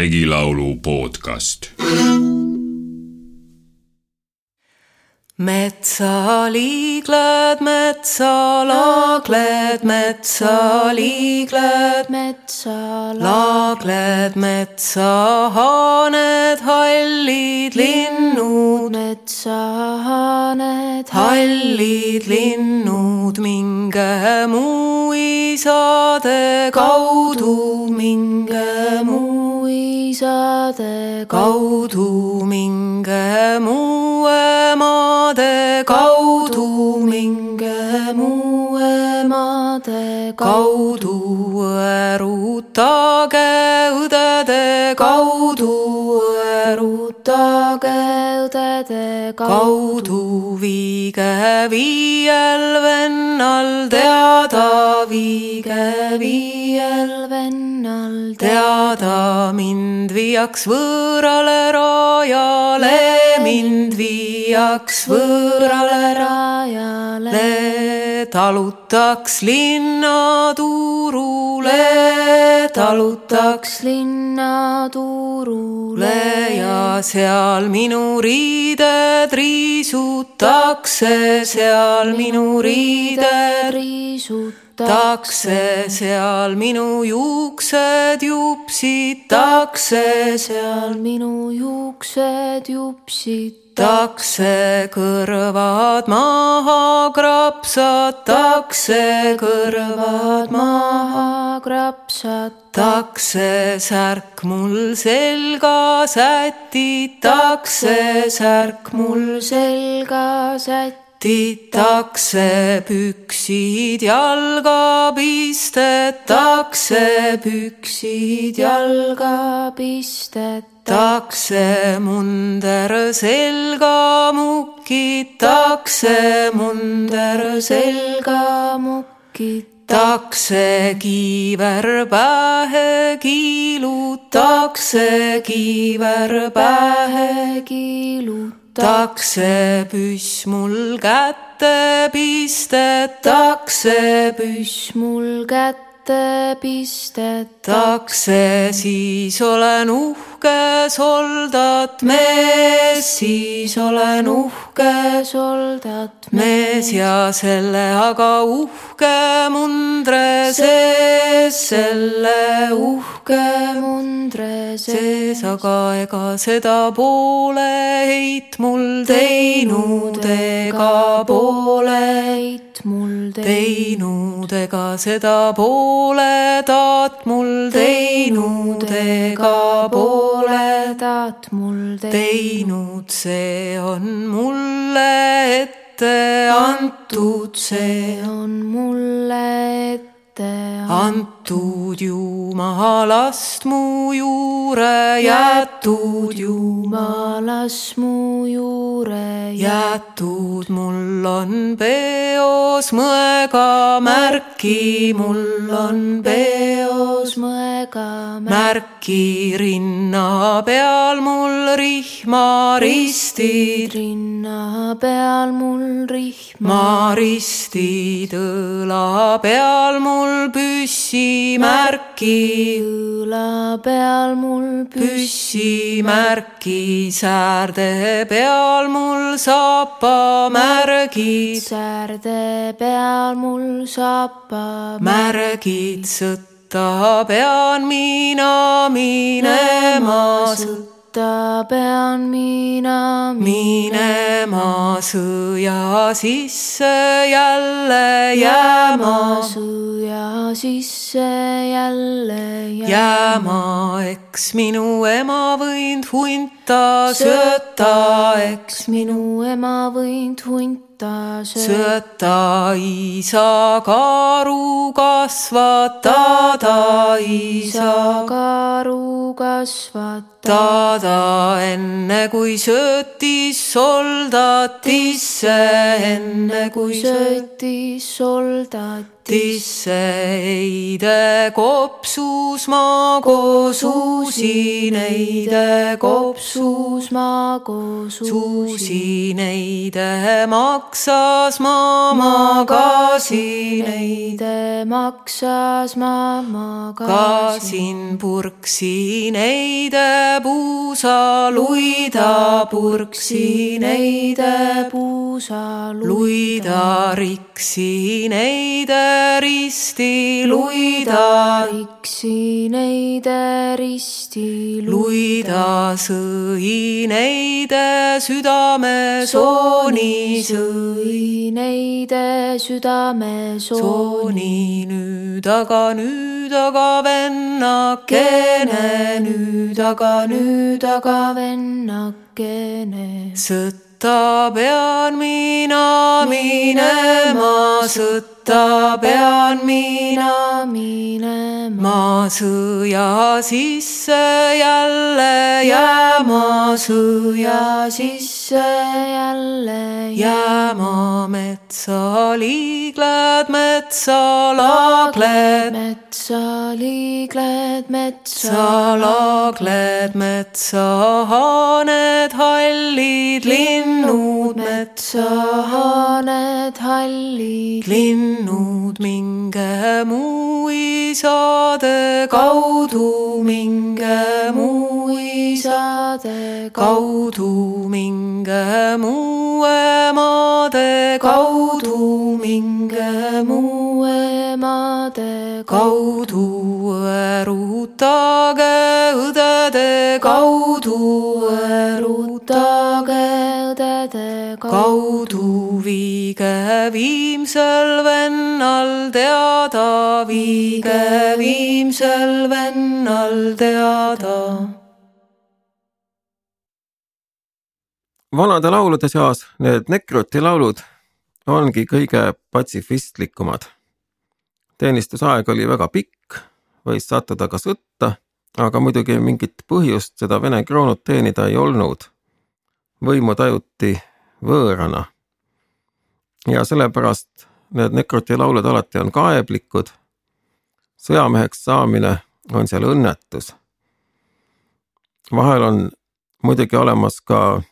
regilaulu podcast. metsaliigled, metsalagled, metsaliigled, metsalagled, metsahaaned, hallid linnud, metsahaaned, hallid linnud, minge muisade kaudu, minge muisade kaudu, minge muue maade kaudu, minge muue maade kaudu, erutage õdede kaudu, erutage õdede kaudu, viige viiel vennal teada, viige viiel teada, mind viiaks võõrale rajale, mind viiaks võõrale rajale, talutaks linnaturule, talutaks linnaturule ja seal minu riided riisutakse, seal minu riided riisutakse, seal minu juuksed jupsitakse, seal minu juuksed jupsitakse takse, kõrvad maha krapsatakse, kõrvad maha krapsatakse, särk mul selga sätitakse, särk mul selga sätitakse, püksid jalga pistetakse, püksid jalga pistetakse takse, munder selga mukitakse, munder selga mukitakse, kiiver pähe kiilutakse, kiiver pähe kiilutakse, püss mul kätte pistetakse, püss mul kätte kätte pistetakse, siis olen uhke soldat mees, siis olen uhke soldat mees ja selle aga uhke mundre sees, selle uhke mundre sees, aga ega seda pooleheit mul teinud, ega pooleheit mul teinud, ega seda pooleheit pooledat mul teinud ega pooledat mul teinud, see on mulle ette antud, see on mulle ette antud Jumalast mu juure jätud, Jumalast mu juure jätud, mul on peos mõega märki, mul on peos mõega märki, rinna peal mul rihmaristid, rinna peal mul rihmaristid, õla peal mul püssimärki, õla peal mul püssimärki, säärde peal mul sapamärgid, säärde peal mul sapamärgid, sõtta pean mina minema, sõtta pean mina minema sõja sisse jälle jääma, sõja sisse jälle jääma, eks minu ema võinud hunta. Sööta, eks minu ema võinud hunta sööta isa karu kasvatada, isa. karu kasvatada, enne kui söötis soldatisse, enne kui söötis soldatisse. eide kopsus ma koos uusineide kopsus. Ma koos suusineide maksas ma magasin Neide maksas ma magasin. Kaasin purksineide puusa luida purksineide puusa luida riksineide risti. Luida riksineide risti. Luida sõineide südame sooni sõineide südame sooni. Nüüd aga nüüd aga vennakene. Nüüd aga nüüd aga vennakene sõtta pean mina minema sõtta pean mina minema. Ma sõja sisse jälle jääma sõja sisse jälle jääma. metsa liigled metsa laagled. Metsa liigled metsa laagled metsa haaned hallid linnud. metsa haaned hallid linnud minge muu isade kaudu minge muu isade kaudu minge muu emade kaudu minge muu emade kaudu erutage õdede kaudu erutage õdede kaudu viige viimsel vennal teada, viige viimsel vennal teada. Vanade laulude seas need Nekroti laulud ongi kõige patsifistlikumad. teenistusaeg oli väga pikk, võis sattuda ka sõtta, aga muidugi mingit põhjust seda Vene kroonut teenida ei olnud. võimu tajuti võõrana. ja sellepärast need Nekroti laulud alati on kaeblikud. sõjameheks saamine on seal õnnetus. vahel on muidugi olemas ka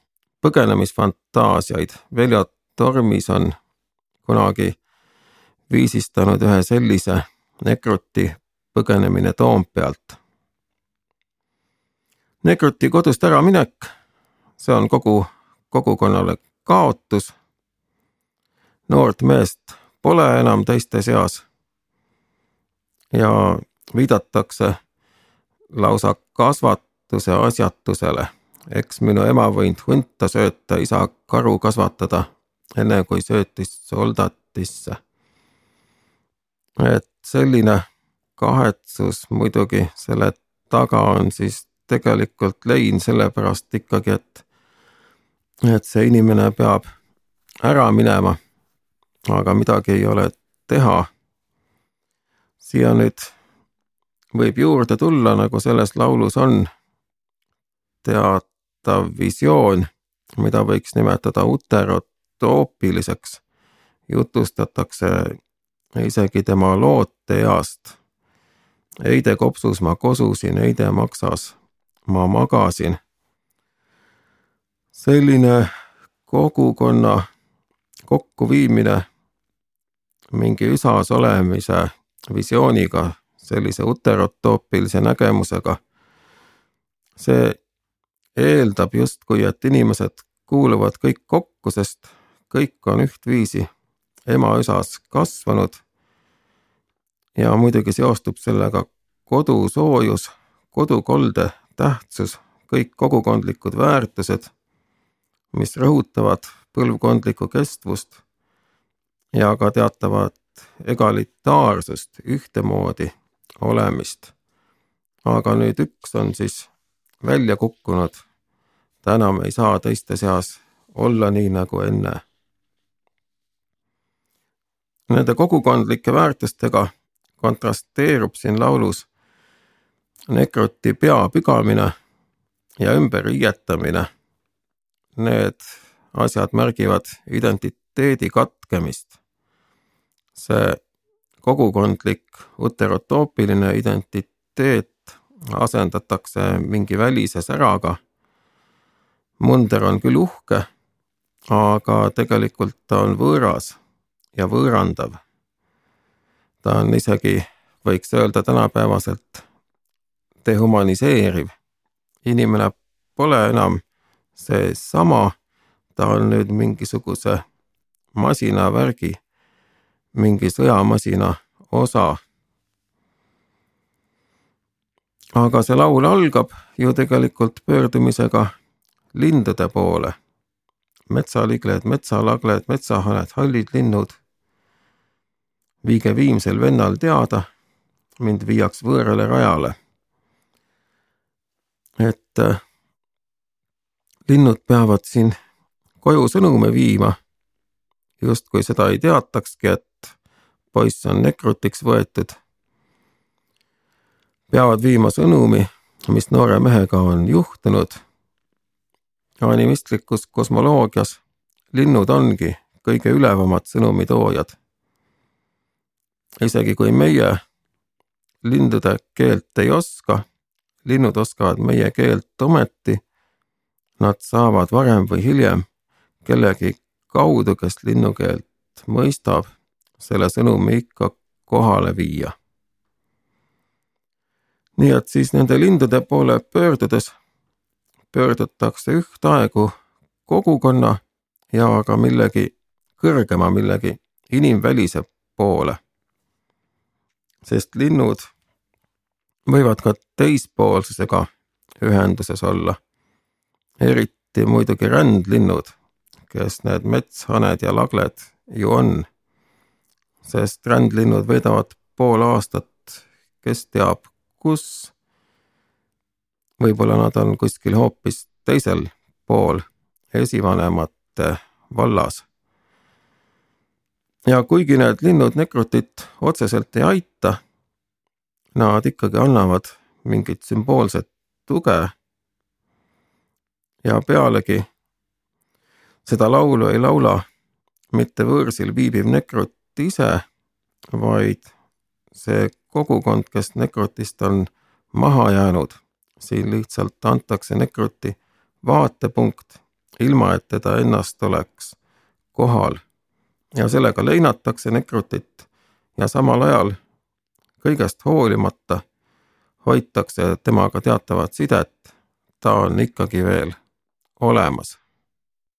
põgenemisfantaasiaid. Veljo Tormis on kunagi viisistanud ühe sellise Nekroti põgenemine Toompealt. Nekroti kodust äraminek, see on kogu kogukonnale kaotus. noort meest pole enam teiste seas. ja viidatakse lausa kasvatuse asjatusele eks minu ema võinud hunta sööta, isa karu kasvatada, enne kui söötis soldatisse. et selline kahetsus muidugi selle taga on siis tegelikult lein sellepärast ikkagi, et, et see inimene peab ära minema. aga midagi ei ole teha. siia nüüd võib juurde tulla, nagu selles laulus on, teatav visioon, mida võiks nimetada uterotoopiliseks, jutustatakse isegi tema looteeast. eide kopsus ma kosusin, eide maksas ma magasin. selline kogukonna kokkuviimine mingi üsas olemise visiooniga, sellise uterotoopilise nägemusega, see eeldab justkui, et inimesed kuuluvad kõik kokku, sest kõik on ühtviisi emaüsas kasvanud. ja muidugi seostub sellega kodusoojus, kodukolde tähtsus, kõik kogukondlikud väärtused, mis rõhutavad põlvkondlikku kestvust ja ka teatavat egalitaarsust, ühtemoodi olemist. aga nüüd üks on siis välja kukkunud. täna me ei saa teiste seas olla nii nagu enne. Nende kogukondlike väärtustega kontrasteerub siin laulus nekroti pea pügamine ja ümberriietamine. Need asjad märgivad identiteedi katkemist. see kogukondlik uterotoopiline identiteet asendatakse mingi välise säraga. munder on küll uhke, aga tegelikult ta on võõras ja võõrandav. ta on isegi, võiks öelda tänapäevaselt, dehumaniseeriv. inimene pole enam seesama, ta on nüüd mingisuguse masinavärgi, mingi sõjamasina osa. Aga see laul algab ju tegelikult pöördumisega lindude poole. metsaligled, metsalagled, metsahaned, hallid linnud. viige viimsel vennal teada, mind viiaks võõrale rajale. et äh, linnud peavad siin koju sõnume viima. justkui seda ei teatakski, et poiss on nekrutiks võetud. Peavad viima sõnumi, mis noore mehega on juhtunud. animistlikus kosmoloogias linnud ongi kõige ülevamad sõnumitoojad. isegi kui meie lindude keelt ei oska, linnud oskavad meie keelt ometi Nad saavad varem või hiljem kellegi kaudu, kes linnukeelt mõistab, selle sõnumi ikka kohale viia. Nii et siis nende lindude poole pöördudes pöördutakse ühtaegu kogukonna ja ka millegi kõrgema, millegi inimvälise poole. sest linnud võivad ka teispoolsusega ühenduses olla eriti muidugi rändlinnud, kes need metshaned ja lagled ju on. sest rändlinnud veedavad pool aastat, kes teab, kus. võib-olla nad on kuskil hoopis teisel pool esivanemate vallas. ja kuigi need linnud nekrutit otseselt ei aita, nad ikkagi annavad mingit sümboolset tuge ja pealegi seda laulu ei laula mitte võõrsil viibiv nekrut ise, vaid see kogukond, kes nekrutist on maha jäänud. siin lihtsalt antakse nekruti vaatepunkt, ilma et teda ennast oleks kohal. ja sellega leinatakse nekrutit ja samal ajal kõigest hoolimata hoitakse temaga teatavat sidet, ta on ikkagi veel olemas